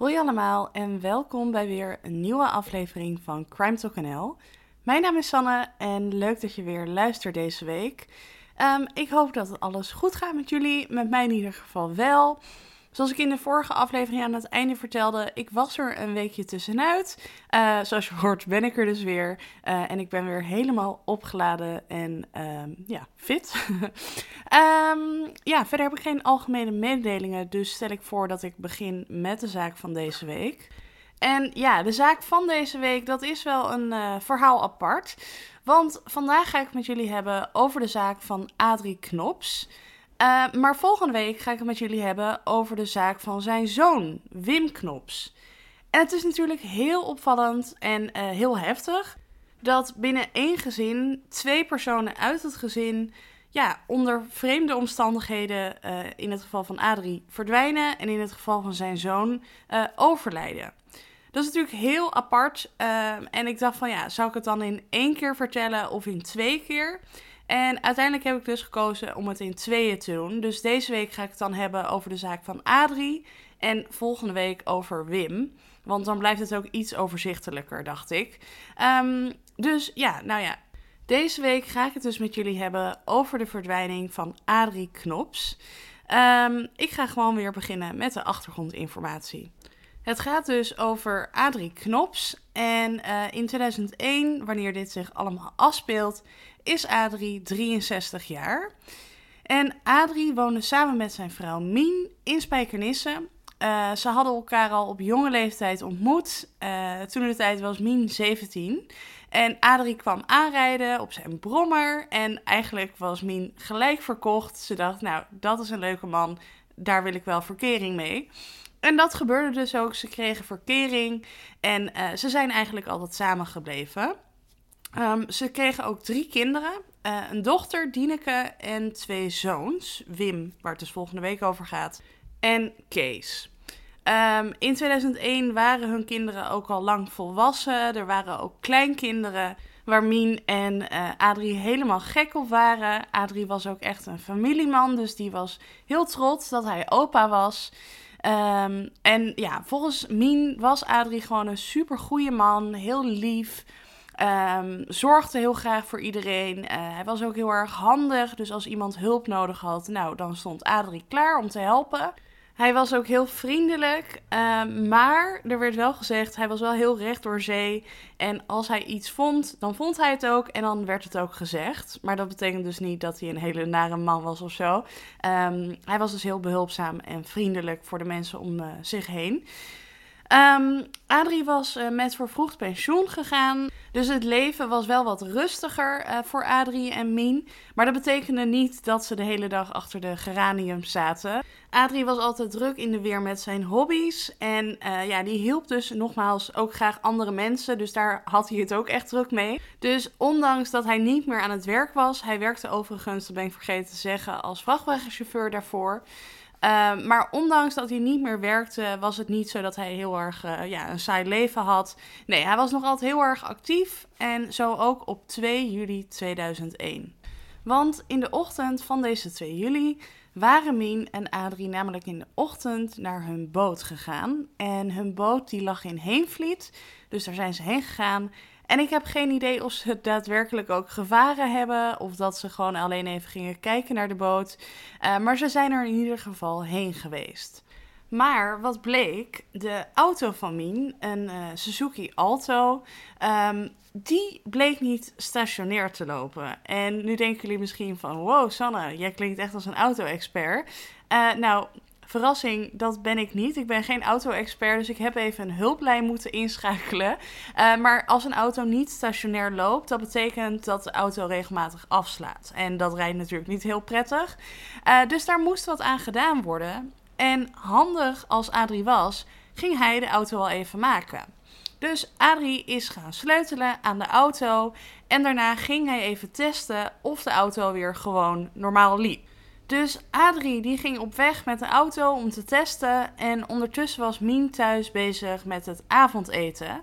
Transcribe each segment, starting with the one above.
Hoi allemaal en welkom bij weer een nieuwe aflevering van Crime Talk NL. Mijn naam is Sanne en leuk dat je weer luistert deze week. Ehm, ik hoop dat alles goed gaat met jullie, met mij in ieder geval wel. Zoals ik in de vorige aflevering aan het einde vertelde, ik was er een weekje tussenuit. Uh, zoals je hoort ben ik er dus weer. Uh, en ik ben weer helemaal opgeladen en um, ja, fit. um, ja, verder heb ik geen algemene mededelingen, dus stel ik voor dat ik begin met de zaak van deze week. En ja, de zaak van deze week, dat is wel een uh, verhaal apart. Want vandaag ga ik met jullie hebben over de zaak van Adrie Knops. Uh, maar volgende week ga ik het met jullie hebben over de zaak van zijn zoon, Wim Knops. En het is natuurlijk heel opvallend en uh, heel heftig dat binnen één gezin twee personen uit het gezin ja, onder vreemde omstandigheden, uh, in het geval van Adrie, verdwijnen en in het geval van zijn zoon overlijden. Dat is natuurlijk heel apart. en ik dacht van ja, zou ik het dan in één keer vertellen of in twee keer? En uiteindelijk heb ik dus gekozen om het in tweeën te doen. Dus deze week ga ik het dan hebben over de zaak van Adrie. En volgende week over Wim. Want dan blijft het ook iets overzichtelijker, dacht ik. Um, dus ja, nou ja. Deze week ga ik het dus met jullie hebben over de verdwijning van Adrie Knops. Um, ik ga gewoon weer beginnen met de achtergrondinformatie. Het gaat dus over Adrie Knops. En uh, in 2001, wanneer dit zich allemaal afspeelt, is Adrie 63 jaar. En Adrie woonde samen met zijn vrouw Mien in Spijkenisse. Uh, ze hadden elkaar al op jonge leeftijd ontmoet. Uh, toen de tijd was Mien 17. En Adrie kwam aanrijden op zijn brommer. En eigenlijk was Mien gelijk verkocht. Ze dacht, nou, dat is een leuke man. Daar wil ik wel verkering mee. En dat gebeurde dus ook. Ze kregen verkering. En uh, ze zijn eigenlijk altijd samen gebleven. Um, ze kregen ook drie kinderen. Uh, een dochter, Dieneke, en twee zoons. Wim, waar het dus volgende week over gaat. En Kees. Um, in 2001 waren hun kinderen ook al lang volwassen. Er waren ook kleinkinderen waar Mien en uh, Adrie helemaal gek op waren. Adrie was ook echt een familieman, dus die was heel trots dat hij opa was. Um, en ja, volgens Mien was Adrie gewoon een super goede man, heel lief. Um, zorgde heel graag voor iedereen. Uh, hij was ook heel erg handig. Dus als iemand hulp nodig had, nou, dan stond Adrie klaar om te helpen. Hij was ook heel vriendelijk. Uh, maar er werd wel gezegd, hij was wel heel recht door zee. En als hij iets vond, dan vond hij het ook. En dan werd het ook gezegd. Maar dat betekent dus niet dat hij een hele nare man was of zo. Um, hij was dus heel behulpzaam en vriendelijk voor de mensen om uh, zich heen. Um, Adrie was uh, met vervroegd pensioen gegaan. Dus het leven was wel wat rustiger uh, voor Adrie en Mien. Maar dat betekende niet dat ze de hele dag achter de geranium zaten. Adrie was altijd druk in de weer met zijn hobby's. En uh, ja, die hielp dus nogmaals ook graag andere mensen. Dus daar had hij het ook echt druk mee. Dus ondanks dat hij niet meer aan het werk was. Hij werkte overigens, dat ben ik vergeten te zeggen, als vrachtwagenchauffeur daarvoor. Uh, maar ondanks dat hij niet meer werkte, was het niet zo dat hij heel erg uh, ja, een saai leven had. Nee, hij was nog altijd heel erg actief. En zo ook op 2 juli 2001. Want in de ochtend van deze 2 juli waren Mien en Adrie namelijk in de ochtend naar hun boot gegaan. En hun boot die lag in Heenvliet. Dus daar zijn ze heen gegaan. En ik heb geen idee of ze daadwerkelijk ook gevaren hebben. Of dat ze gewoon alleen even gingen kijken naar de boot. Uh, maar ze zijn er in ieder geval heen geweest. Maar wat bleek, de auto van Mien, een uh, Suzuki Alto, um, die bleek niet stationair te lopen. En nu denken jullie misschien van, wow Sanne, jij klinkt echt als een auto-expert. Uh, nou, Verrassing, dat ben ik niet. Ik ben geen auto-expert, dus ik heb even een hulplijn moeten inschakelen. Uh, maar als een auto niet stationair loopt, dat betekent dat de auto regelmatig afslaat. En dat rijdt natuurlijk niet heel prettig. Uh, dus daar moest wat aan gedaan worden. En handig als Adrie was, ging hij de auto al even maken. Dus Adrie is gaan sleutelen aan de auto en daarna ging hij even testen of de auto weer gewoon normaal liep. Dus Adrie die ging op weg met de auto om te testen. En ondertussen was Mien thuis bezig met het avondeten.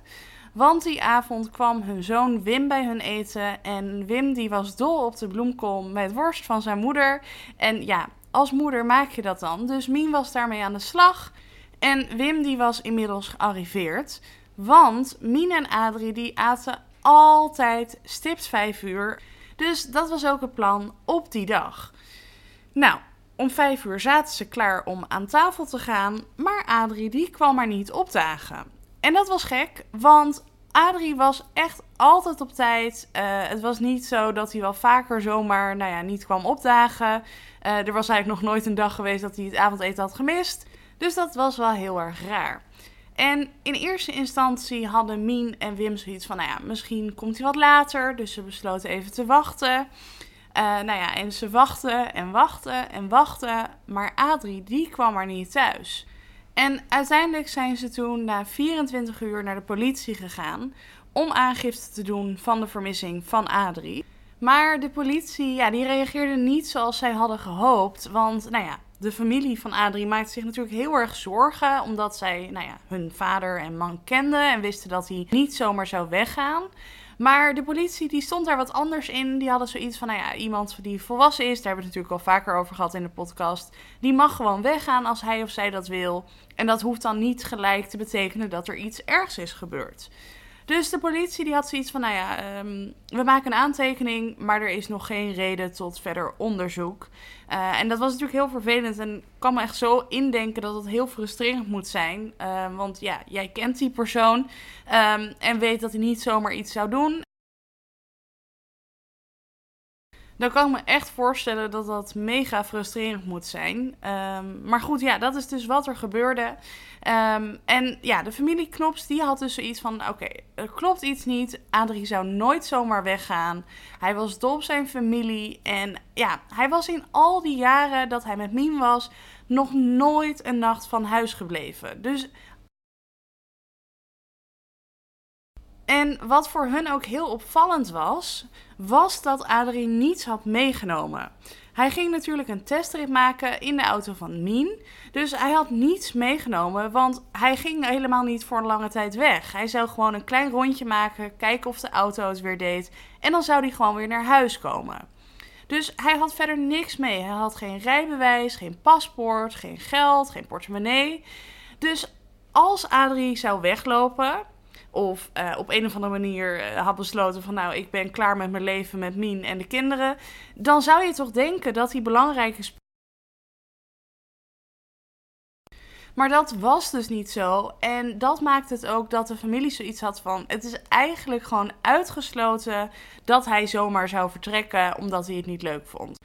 Want die avond kwam hun zoon Wim bij hun eten. En Wim die was dol op de bloemkool met worst van zijn moeder. En ja, als moeder maak je dat dan. Dus Mien was daarmee aan de slag. En Wim die was inmiddels gearriveerd. Want Mien en Adrie die aten altijd stipt 5 uur. Dus dat was ook het plan op die dag. Nou, om 5 uur zaten ze klaar om aan tafel te gaan. Maar Adrie die kwam maar niet opdagen. En dat was gek, want Adrie was echt altijd op tijd. Uh, het was niet zo dat hij wel vaker zomaar nou ja, niet kwam opdagen. Uh, er was eigenlijk nog nooit een dag geweest dat hij het avondeten had gemist. Dus dat was wel heel erg raar. En in eerste instantie hadden Mien en Wim zoiets van, nou ja, misschien komt hij wat later. Dus ze besloten even te wachten. Uh, nou ja, en ze wachten en wachten en wachten. Maar Adrie, die kwam maar niet thuis. En uiteindelijk zijn ze toen na 24 uur naar de politie gegaan om aangifte te doen van de vermissing van Adrie. Maar de politie, ja, die reageerde niet zoals zij hadden gehoopt. Want, nou ja, de familie van Adrie maakte zich natuurlijk heel erg zorgen. Omdat zij, nou ja, hun vader en man kenden en wisten dat hij niet zomaar zou weggaan. Maar de politie die stond daar wat anders in. Die hadden zoiets van, nou ja, iemand die volwassen is, daar hebben we het natuurlijk al vaker over gehad in de podcast. Die mag gewoon weggaan als hij of zij dat wil. En dat hoeft dan niet gelijk te betekenen dat er iets ergs is gebeurd. Dus de politie die had zoiets van, nou ja, ehm, we maken een aantekening, maar er is nog geen reden tot verder onderzoek. Uh, en dat was natuurlijk heel vervelend en ik kan me echt zo indenken dat het heel frustrerend moet zijn. Uh, want ja, jij kent die persoon um, en weet dat hij niet zomaar iets zou doen. Dan kan ik me echt voorstellen dat dat mega frustrerend moet zijn. Um, maar goed, ja, dat is dus wat er gebeurde. Um, en ja, de familie Knops die had dus zoiets van: oké, er klopt iets niet. Adrie zou nooit zomaar weggaan. Hij was dol op zijn familie. En ja, hij was in al die jaren dat hij met Mien was, nog nooit een nacht van huis gebleven. Dus En wat voor hun ook heel opvallend was, was dat Adrie niets had meegenomen. Hij ging natuurlijk een testrit maken in de auto van Mien. Dus hij had niets meegenomen, want hij ging helemaal niet voor een lange tijd weg. Hij zou gewoon een klein rondje maken, kijken of de auto het weer deed. En dan zou hij gewoon weer naar huis komen. Dus hij had verder niks mee. Hij had geen rijbewijs, geen paspoort, geen geld, geen portemonnee. Dus als Adrie zou weglopen, of uh, op een of andere manier uh, had besloten van nou, ik ben klaar met mijn leven met Mien en de kinderen, dan zou je toch denken dat hij belangrijk is. Maar dat was dus niet zo. En dat maakt het ook dat de familie zoiets had van: het is eigenlijk gewoon uitgesloten dat hij zomaar zou vertrekken omdat hij het niet leuk vond.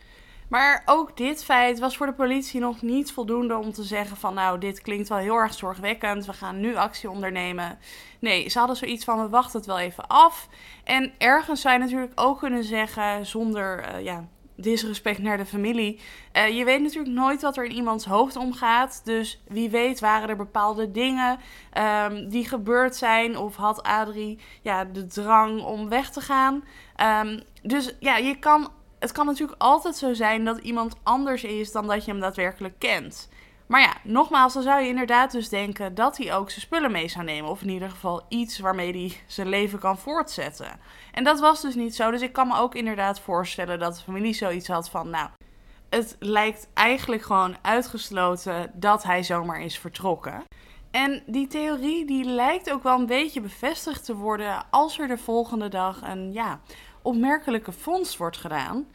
Maar ook dit feit was voor de politie nog niet voldoende om te zeggen van nou, dit klinkt wel heel erg zorgwekkend, we gaan nu actie ondernemen. Nee, ze hadden zoiets van we wachten het wel even af. En ergens zou je natuurlijk ook kunnen zeggen, zonder uh, ja, disrespect naar de familie. Uh, je weet natuurlijk nooit wat er in iemands hoofd omgaat. Dus wie weet waren er bepaalde dingen um, die gebeurd zijn. Of had Adrie ja, de drang om weg te gaan. Um, dus ja, je kan het kan natuurlijk altijd zo zijn dat iemand anders is dan dat je hem daadwerkelijk kent. Maar ja, nogmaals, dan zou je inderdaad dus denken dat hij ook zijn spullen mee zou nemen. Of in ieder geval iets waarmee hij zijn leven kan voortzetten. En dat was dus niet zo. Dus ik kan me ook inderdaad voorstellen dat de familie zoiets had van, nou, het lijkt eigenlijk gewoon uitgesloten dat hij zomaar is vertrokken. En die theorie die lijkt ook wel een beetje bevestigd te worden als er de volgende dag een ja, opmerkelijke vondst wordt gedaan.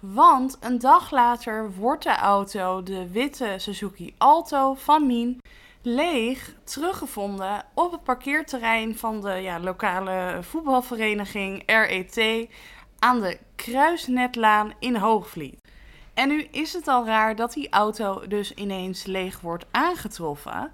Want een dag later wordt de auto, de witte Suzuki Alto van Mien, leeg teruggevonden op het parkeerterrein van de ja, lokale voetbalvereniging RET aan de Kruisnetlaan in Hoogvliet. En nu is het al raar dat die auto dus ineens leeg wordt aangetroffen.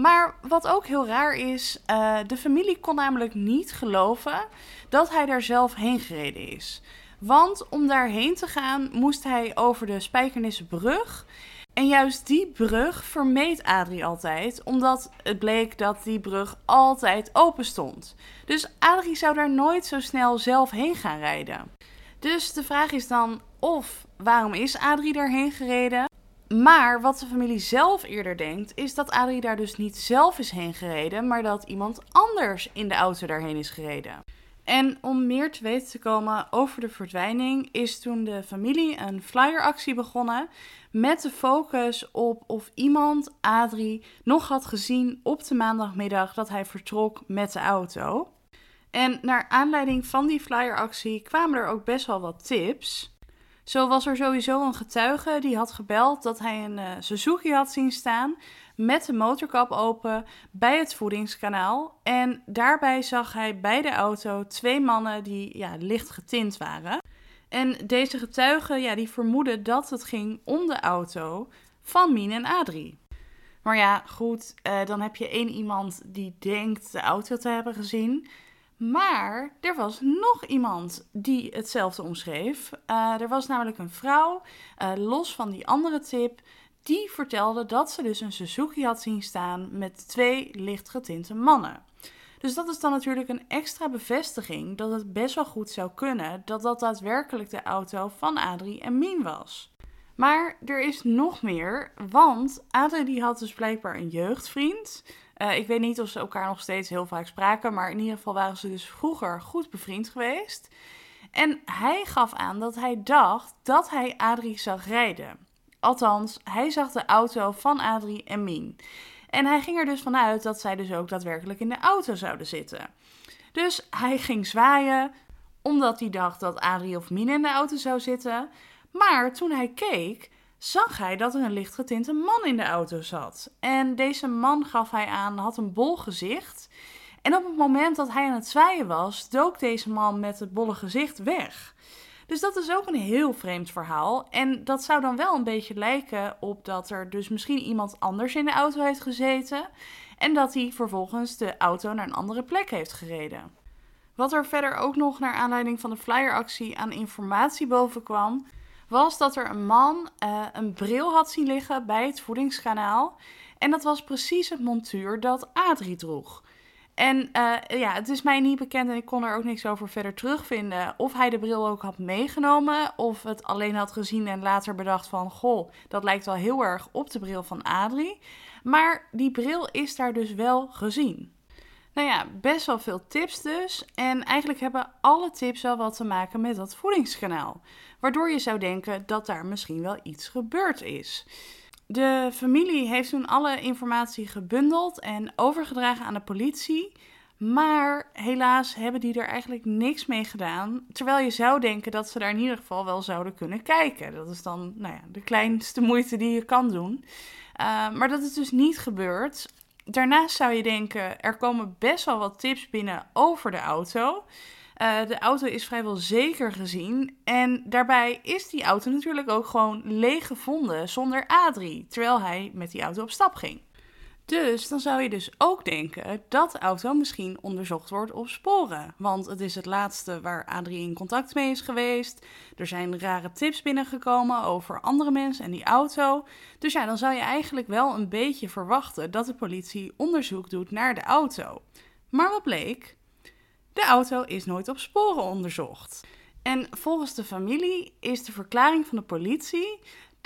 Maar wat ook heel raar is, uh, de familie kon namelijk niet geloven dat hij daar zelf heen gereden is. Want om daarheen te gaan moest hij over de Spijkernissebrug. En juist die brug vermeed Adrie altijd, omdat het bleek dat die brug altijd open stond. Dus Adrie zou daar nooit zo snel zelf heen gaan rijden. Dus de vraag is dan of waarom is Adrie daarheen gereden? Maar wat de familie zelf eerder denkt, is dat Adrie daar dus niet zelf is heen gereden, maar dat iemand anders in de auto daarheen is gereden. En om meer te weten te komen over de verdwijning, is toen de familie een flyeractie begonnen. Met de focus op of iemand Adrie nog had gezien op de maandagmiddag dat hij vertrok met de auto. En naar aanleiding van die flyeractie kwamen er ook best wel wat tips. Zo was er sowieso een getuige die had gebeld dat hij een uh, Suzuki had zien staan met de motorkap open bij het voedingskanaal. En daarbij zag hij bij de auto twee mannen die ja, licht getint waren. En deze getuigen ja, die vermoeden dat het ging om de auto van Mien en Adrie. Maar ja, goed, uh, dan heb je één iemand die denkt de auto te hebben gezien. Maar er was nog iemand die hetzelfde omschreef. Uh, er was namelijk een vrouw, uh, los van die andere tip, die vertelde dat ze dus een Suzuki had zien staan met twee lichtgetinte mannen. Dus dat is dan natuurlijk een extra bevestiging dat het best wel goed zou kunnen dat dat daadwerkelijk de auto van Adrie en Mien was. Maar er is nog meer, want Adrie die had dus blijkbaar een jeugdvriend. Uh, ik weet niet of ze elkaar nog steeds heel vaak spraken, maar in ieder geval waren ze dus vroeger goed bevriend geweest. En hij gaf aan dat hij dacht dat hij Adrie zag rijden. Althans, hij zag de auto van Adrie en Mien. En hij ging er dus vanuit dat zij dus ook daadwerkelijk in de auto zouden zitten. Dus hij ging zwaaien, omdat hij dacht dat Adrie of Mien in de auto zou zitten. Maar toen hij keek, zag hij dat er een lichtgetinte man in de auto zat. En deze man gaf hij aan, had een bol gezicht. En op het moment dat hij aan het zwaaien was, dook deze man met het bolle gezicht weg. Dus dat is ook een heel vreemd verhaal. En dat zou dan wel een beetje lijken op dat er dus misschien iemand anders in de auto heeft gezeten. En dat hij vervolgens de auto naar een andere plek heeft gereden. Wat er verder ook nog naar aanleiding van de flyeractie aan informatie boven kwam, was dat er een man uh, een bril had zien liggen bij het voedingskanaal. En dat was precies het montuur dat Adrie droeg. En uh, ja, het is mij niet bekend en ik kon er ook niks over verder terugvinden. Of hij de bril ook had meegenomen, of het alleen had gezien en later bedacht van... Goh, dat lijkt wel heel erg op de bril van Adrie. Maar die bril is daar dus wel gezien. Nou ja, best wel veel tips dus. En eigenlijk hebben alle tips wel wat te maken met dat voedingskanaal. Waardoor je zou denken dat daar misschien wel iets gebeurd is. De familie heeft toen alle informatie gebundeld en overgedragen aan de politie. Maar helaas hebben die er eigenlijk niks mee gedaan. Terwijl je zou denken dat ze daar in ieder geval wel zouden kunnen kijken. Dat is dan nou ja, de kleinste moeite die je kan doen. Uh, maar dat is dus niet gebeurd. Daarnaast zou je denken, er komen best wel wat tips binnen over de auto. Uh, de auto is vrijwel zeker gezien. En daarbij is die auto natuurlijk ook gewoon leeg gevonden zonder Adrie, terwijl hij met die auto op stap ging. Dus dan zou je dus ook denken dat de auto misschien onderzocht wordt op sporen. Want het is het laatste waar Adrie in contact mee is geweest. Er zijn rare tips binnengekomen over andere mensen en die auto. Dus ja, dan zou je eigenlijk wel een beetje verwachten dat de politie onderzoek doet naar de auto. Maar wat bleek? De auto is nooit op sporen onderzocht. En volgens de familie is de verklaring van de politie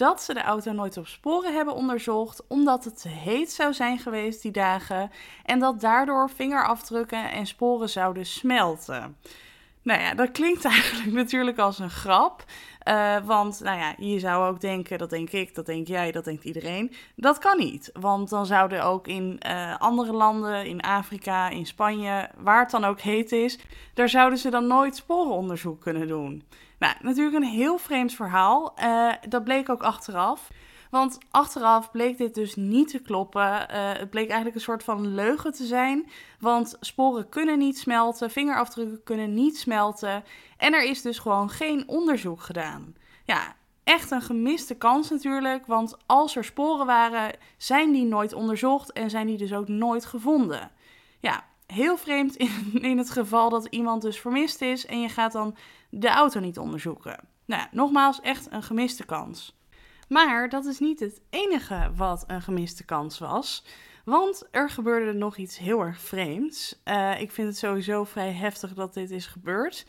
dat ze de auto nooit op sporen hebben onderzocht, omdat het te heet zou zijn geweest die dagen en dat daardoor vingerafdrukken en sporen zouden smelten. Nou ja, dat klinkt eigenlijk natuurlijk als een grap. Uh, want nou ja, je zou ook denken, dat denk ik, dat denk jij, dat denkt iedereen. Dat kan niet. Want dan zouden ook in uh, andere landen, in Afrika, in Spanje, waar het dan ook heet is, daar zouden ze dan nooit sporenonderzoek kunnen doen. Nou, natuurlijk een heel vreemd verhaal. Uh, dat bleek ook achteraf. Want achteraf bleek dit dus niet te kloppen. Uh, het bleek eigenlijk een soort van leugen te zijn. Want sporen kunnen niet smelten, vingerafdrukken kunnen niet smelten. En er is dus gewoon geen onderzoek gedaan. Ja, echt een gemiste kans natuurlijk. Want als er sporen waren, zijn die nooit onderzocht en zijn die dus ook nooit gevonden. Ja, heel vreemd in, in het geval dat iemand dus vermist is en je gaat dan de auto niet onderzoeken. Nou, nogmaals, echt een gemiste kans. Maar dat is niet het enige wat een gemiste kans was. Want er gebeurde nog iets heel erg vreemds. Uh, ik vind het sowieso vrij heftig dat dit is gebeurd.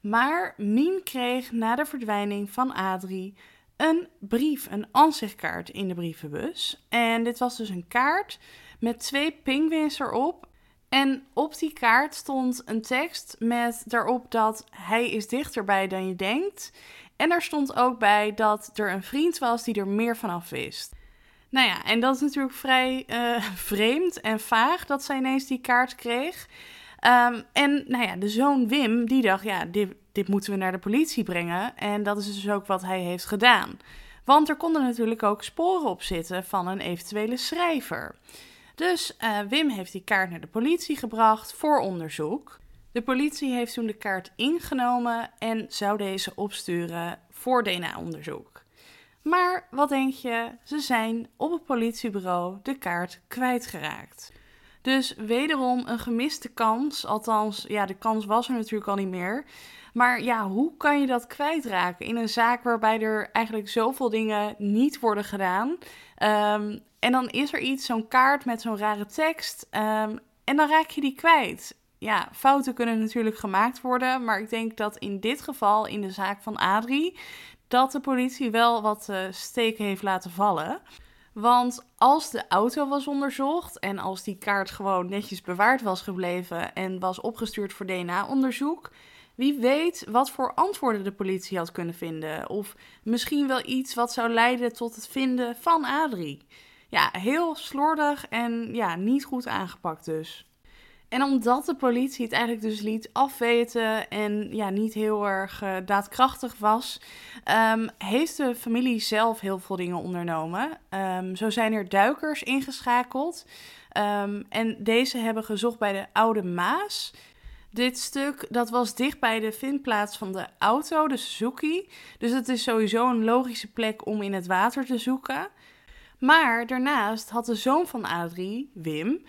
Maar Mien kreeg na de verdwijning van Adrie een brief, een ansichtkaart in de brievenbus. En dit was dus een kaart met twee pinguïns erop En op die kaart stond een tekst met daarop dat hij is dichterbij dan je denkt. En er stond ook bij dat er een vriend was die er meer vanaf wist. Nou ja, en dat is natuurlijk vrij uh, vreemd en vaag dat zij ineens die kaart kreeg. Um, en nou ja, de zoon Wim, die dacht, ja, dit, dit moeten we naar de politie brengen. En dat is dus ook wat hij heeft gedaan. Want er konden natuurlijk ook sporen op zitten van een eventuele schrijver. Dus uh, Wim heeft die kaart naar de politie gebracht voor onderzoek. De politie heeft toen de kaart ingenomen en zou deze opsturen voor DNA-onderzoek. Maar wat denk je? Ze zijn op het politiebureau de kaart kwijtgeraakt. Dus wederom een gemiste kans. Althans, ja, de kans was er natuurlijk al niet meer. Maar ja, hoe kan je dat kwijtraken in een zaak waarbij er eigenlijk zoveel dingen niet worden gedaan? Um, en dan is er iets, zo'n kaart met zo'n rare tekst. Um, en dan raak je die kwijt. Ja, fouten kunnen natuurlijk gemaakt worden. Maar ik denk dat in dit geval, in de zaak van Adrie, dat de politie wel wat uh, steken heeft laten vallen. Want als de auto was onderzocht en als die kaart gewoon netjes bewaard was gebleven en was opgestuurd voor DNA-onderzoek, wie weet wat voor antwoorden de politie had kunnen vinden. Of misschien wel iets wat zou leiden tot het vinden van Adrie. Ja, heel slordig en ja, niet goed aangepakt dus. En omdat de politie het eigenlijk dus liet afweten en ja, niet heel erg uh, daadkrachtig was, um, heeft de familie zelf heel veel dingen ondernomen. Um, zo zijn er duikers ingeschakeld. Um, en deze hebben gezocht bij de Oude Maas. Dit stuk dat was dicht bij de vindplaats van de auto, de Suzuki. Dus het is sowieso een logische plek om in het water te zoeken. Maar daarnaast had de zoon van Adrie, Wim,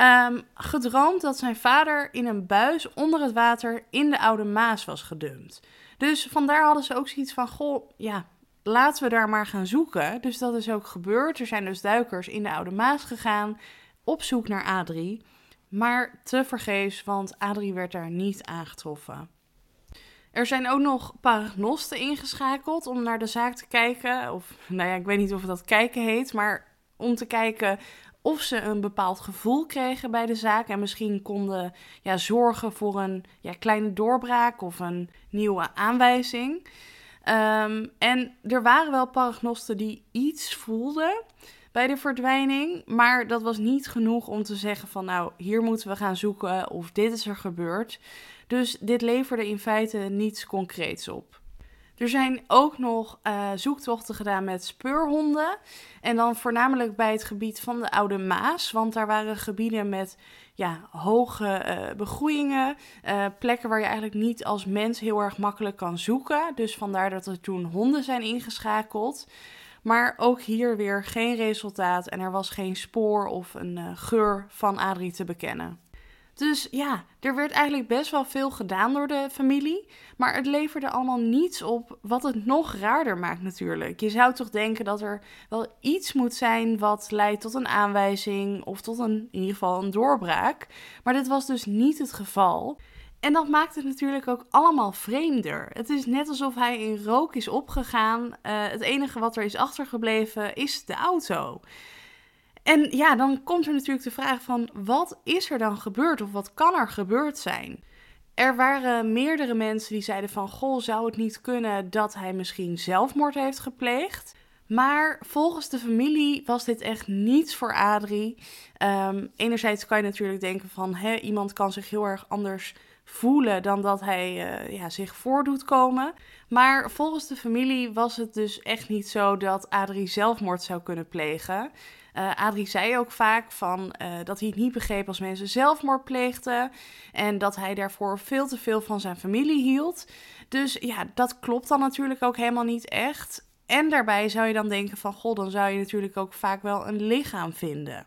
um, gedroomd dat zijn vader in een buis onder het water in de Oude Maas was gedumpt. Dus vandaar hadden ze ook zoiets van: goh, ja, laten we daar maar gaan zoeken. Dus dat is ook gebeurd. Er zijn dus duikers in de Oude Maas gegaan op zoek naar Adrie. Maar tevergeefs, want Adrie werd daar niet aangetroffen. Er zijn ook nog paragnosten ingeschakeld om naar de zaak te kijken. Of, nou ja, ik weet niet of dat kijken heet, maar om te kijken of ze een bepaald gevoel kregen bij de zaak en misschien konden ja, zorgen voor een ja, kleine doorbraak of een nieuwe aanwijzing. Um, en er waren wel paragnosten die iets voelden bij de verdwijning, maar dat was niet genoeg om te zeggen van nou, hier moeten we gaan zoeken of dit is er gebeurd. Dus dit leverde in feite niets concreets op. Er zijn ook nog uh, zoektochten gedaan met speurhonden. En dan voornamelijk bij het gebied van de Oude Maas. Want daar waren gebieden met ja, hoge uh, begroeiingen. Uh, plekken waar je eigenlijk niet als mens heel erg makkelijk kan zoeken. Dus vandaar dat er toen honden zijn ingeschakeld. Maar ook hier weer geen resultaat. En er was geen spoor of een geur van Adrie te bekennen. Dus ja, er werd eigenlijk best wel veel gedaan door de familie. Maar het leverde allemaal niets op, wat het nog raarder maakt natuurlijk. Je zou toch denken dat er wel iets moet zijn wat leidt tot een aanwijzing of tot een, in ieder geval een doorbraak. Maar dit was dus niet het geval. En dat maakt het natuurlijk ook allemaal vreemder. Het is net alsof hij in rook is opgegaan. Uh, het enige wat er is achtergebleven is de auto. En ja, dan komt er natuurlijk de vraag van wat is er dan gebeurd of wat kan er gebeurd zijn? Er waren meerdere mensen die zeiden van goh, zou het niet kunnen dat hij misschien zelfmoord heeft gepleegd? Maar volgens de familie was dit echt niets voor Adrie. Um, enerzijds kan je natuurlijk denken van hè, iemand kan zich heel erg anders voelen dan dat hij uh, ja, zich voordoet komen. Maar volgens de familie was het dus echt niet zo dat Adrie zelfmoord zou kunnen plegen. Uh, Adrie zei ook vaak van, uh, dat hij het niet begreep als mensen zelfmoord pleegden. En dat hij daarvoor veel te veel van zijn familie hield. Dus ja, dat klopt dan natuurlijk ook helemaal niet echt. En daarbij zou je dan denken van, god, dan zou je natuurlijk ook vaak wel een lichaam vinden.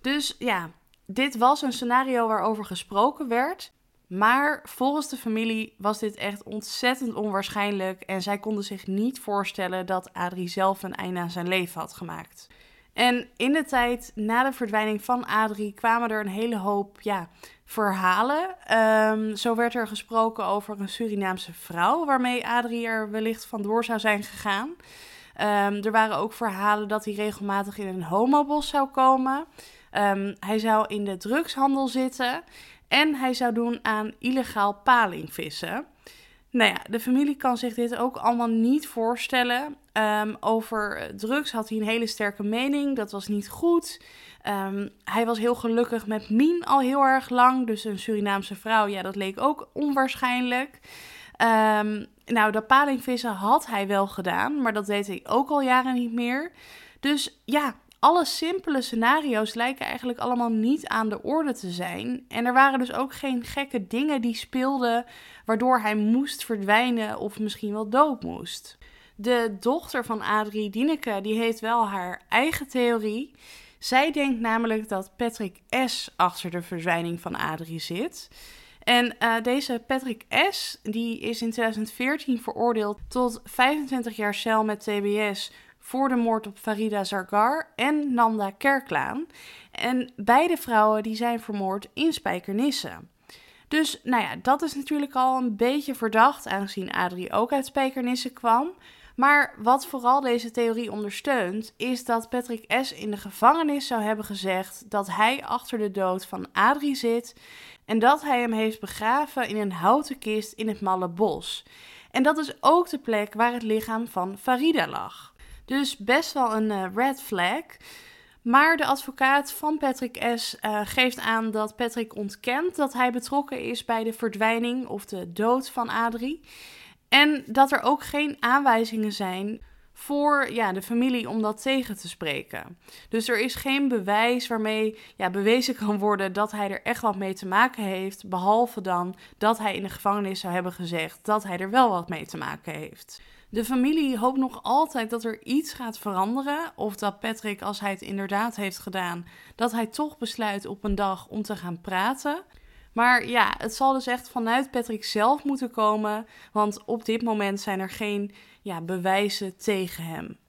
Dus ja, dit was een scenario waarover gesproken werd. Maar volgens de familie was dit echt ontzettend onwaarschijnlijk en zij konden zich niet voorstellen dat Adrie zelf een einde aan zijn leven had gemaakt. En in de tijd na de verdwijning van Adrie kwamen er een hele hoop ja, verhalen. Um, zo werd er gesproken over een Surinaamse vrouw waarmee Adrie er wellicht vandoor zou zijn gegaan. Um, er waren ook verhalen dat hij regelmatig in een homobos zou komen. Ehm, hij zou in de drugshandel zitten en hij zou doen aan illegaal palingvissen. Nou ja, de familie kan zich dit ook allemaal niet voorstellen. Um, over drugs had hij een hele sterke mening. Dat was niet goed. Um, hij was heel gelukkig met Mien al heel erg lang. Dus een Surinaamse vrouw, ja, dat leek ook onwaarschijnlijk. Um, nou, dat palingvissen had hij wel gedaan, maar dat deed hij ook al jaren niet meer. Dus ja, alle simpele scenario's lijken eigenlijk allemaal niet aan de orde te zijn. En er waren dus ook geen gekke dingen die speelden waardoor hij moest verdwijnen of misschien wel dood moest. De dochter van Adrie Dieneke, die heeft wel haar eigen theorie. Zij denkt namelijk dat Patrick S. achter de verdwijning van Adrie zit. En uh, deze Patrick S. die is in 2014 veroordeeld tot 25 jaar cel met TBS voor de moord op Farida Zargar en Nanda Kerklaan. En beide vrouwen die zijn vermoord in Spijkenisse. Dus nou ja, dat is natuurlijk al een beetje verdacht, aangezien Adrie ook uit Spijkenisse kwam. Maar wat vooral deze theorie ondersteunt, is dat Patrick S. in de gevangenis zou hebben gezegd dat hij achter de dood van Adrie zit en dat hij hem heeft begraven in een houten kist in het Malle Bos. En dat is ook de plek waar het lichaam van Farida lag. Dus best wel een uh, red flag. Maar de advocaat van Patrick S. Uh, geeft aan dat Patrick ontkent dat hij betrokken is bij de verdwijning of de dood van Adrie. En dat er ook geen aanwijzingen zijn voor ja, de familie om dat tegen te spreken. Dus er is geen bewijs waarmee ja, bewezen kan worden dat hij er echt wat mee te maken heeft, behalve dan dat hij in de gevangenis zou hebben gezegd dat hij er wel wat mee te maken heeft. De familie hoopt nog altijd dat er iets gaat veranderen. Of dat Patrick, als hij het inderdaad heeft gedaan, dat hij toch besluit op een dag om te gaan praten. Maar ja, het zal dus echt vanuit Patrick zelf moeten komen. Want op dit moment zijn er geen ja, bewijzen tegen hem.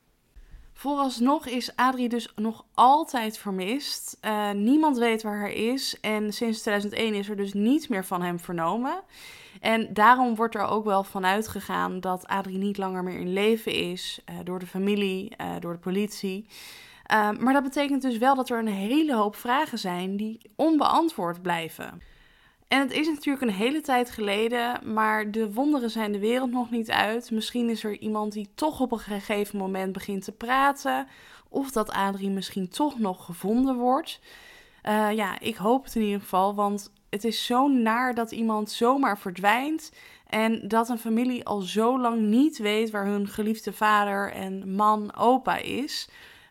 Vooralsnog is Adrie dus nog altijd vermist. Uh, niemand weet waar hij is. En sinds 2001 is er dus niets meer van hem vernomen. En daarom wordt er ook wel vanuit gegaan dat Adrie niet langer meer in leven is. Uh, door de familie, uh, door de politie. maar dat betekent dus wel dat er een hele hoop vragen zijn die onbeantwoord blijven. En het is natuurlijk een hele tijd geleden, maar de wonderen zijn de wereld nog niet uit. Misschien is er iemand die toch op een gegeven moment begint te praten. Of dat Adrie misschien toch nog gevonden wordt. Uh, ja, ik hoop het in ieder geval, want het is zo naar dat iemand zomaar verdwijnt. En dat een familie al zo lang niet weet waar hun geliefde vader en man, opa is.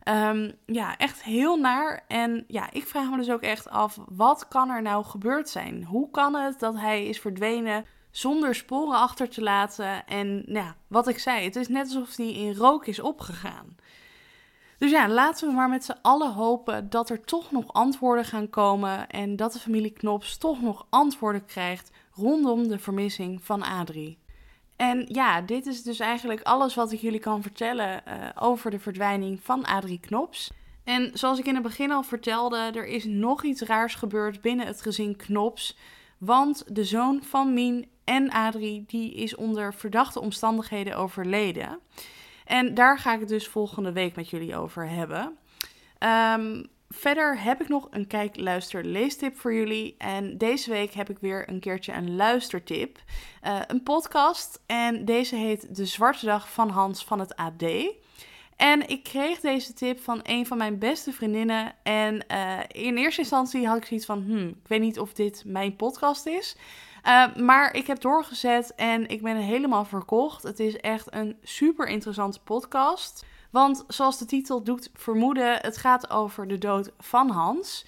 Um, ja, echt heel naar. En ja, ik vraag me dus ook echt af, wat kan er nou gebeurd zijn? Hoe kan het dat hij is verdwenen zonder sporen achter te laten? En ja, wat ik zei, het is net alsof hij in rook is opgegaan. Dus ja, laten we maar met z'n allen hopen dat er toch nog antwoorden gaan komen en dat de familie Knops toch nog antwoorden krijgt rondom de vermissing van Adrie. En ja, dit is dus eigenlijk alles wat ik jullie kan vertellen uh, over de verdwijning van Adrie Knops. En zoals ik in het begin al vertelde, er is nog iets raars gebeurd binnen het gezin Knops. Want de zoon van Mien en Adrie, die is onder verdachte omstandigheden overleden. En daar ga ik het dus volgende week met jullie over hebben. Um, Verder heb ik nog een kijk, luister, leestip voor jullie. En deze week heb ik weer een keertje een luistertip. Uh, een podcast. En deze heet De Zwarte Dag van Hans van het AD. En ik kreeg deze tip van een van mijn beste vriendinnen. En uh, in eerste instantie had ik zoiets van: hmm, ik weet niet of dit mijn podcast is. Uh, maar ik heb doorgezet en ik ben helemaal verkocht. Het is echt een super interessante podcast. Want zoals de titel doet vermoeden, het gaat over de dood van Hans.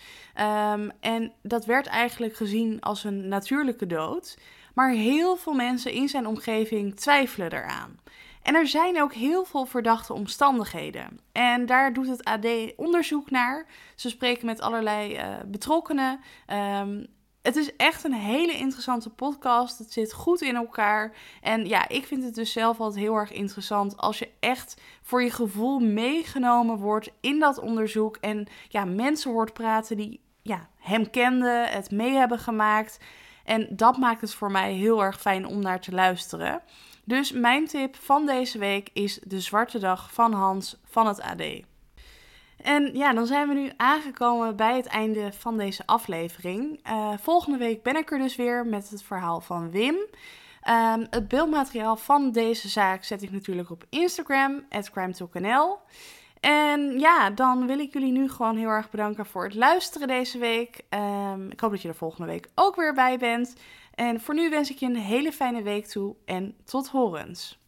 Um, en dat werd eigenlijk gezien als een natuurlijke dood. Maar heel veel mensen in zijn omgeving twijfelen eraan. En er zijn ook heel veel verdachte omstandigheden. En daar doet het AD onderzoek naar. Ze spreken met allerlei uh, betrokkenen. Um, het is echt een hele interessante podcast. Het zit goed in elkaar. En ja, ik vind het dus zelf altijd heel erg interessant als je echt voor je gevoel meegenomen wordt in dat onderzoek. En ja, mensen hoort praten die ja, hem kenden, het mee hebben gemaakt. En dat maakt het voor mij heel erg fijn om naar te luisteren. Dus mijn tip van deze week is De Zwarte Dag van Hans van het AD. En ja, dan zijn we nu aangekomen bij het einde van deze aflevering. Uh, volgende week ben ik er dus weer met het verhaal van Wim. Um, het beeldmateriaal van deze zaak zet ik natuurlijk op Instagram, crimetalknl. En ja, dan wil ik jullie nu gewoon heel erg bedanken voor het luisteren deze week. Um, ik hoop dat je er volgende week ook weer bij bent. En voor nu wens ik je een hele fijne week toe en tot horens.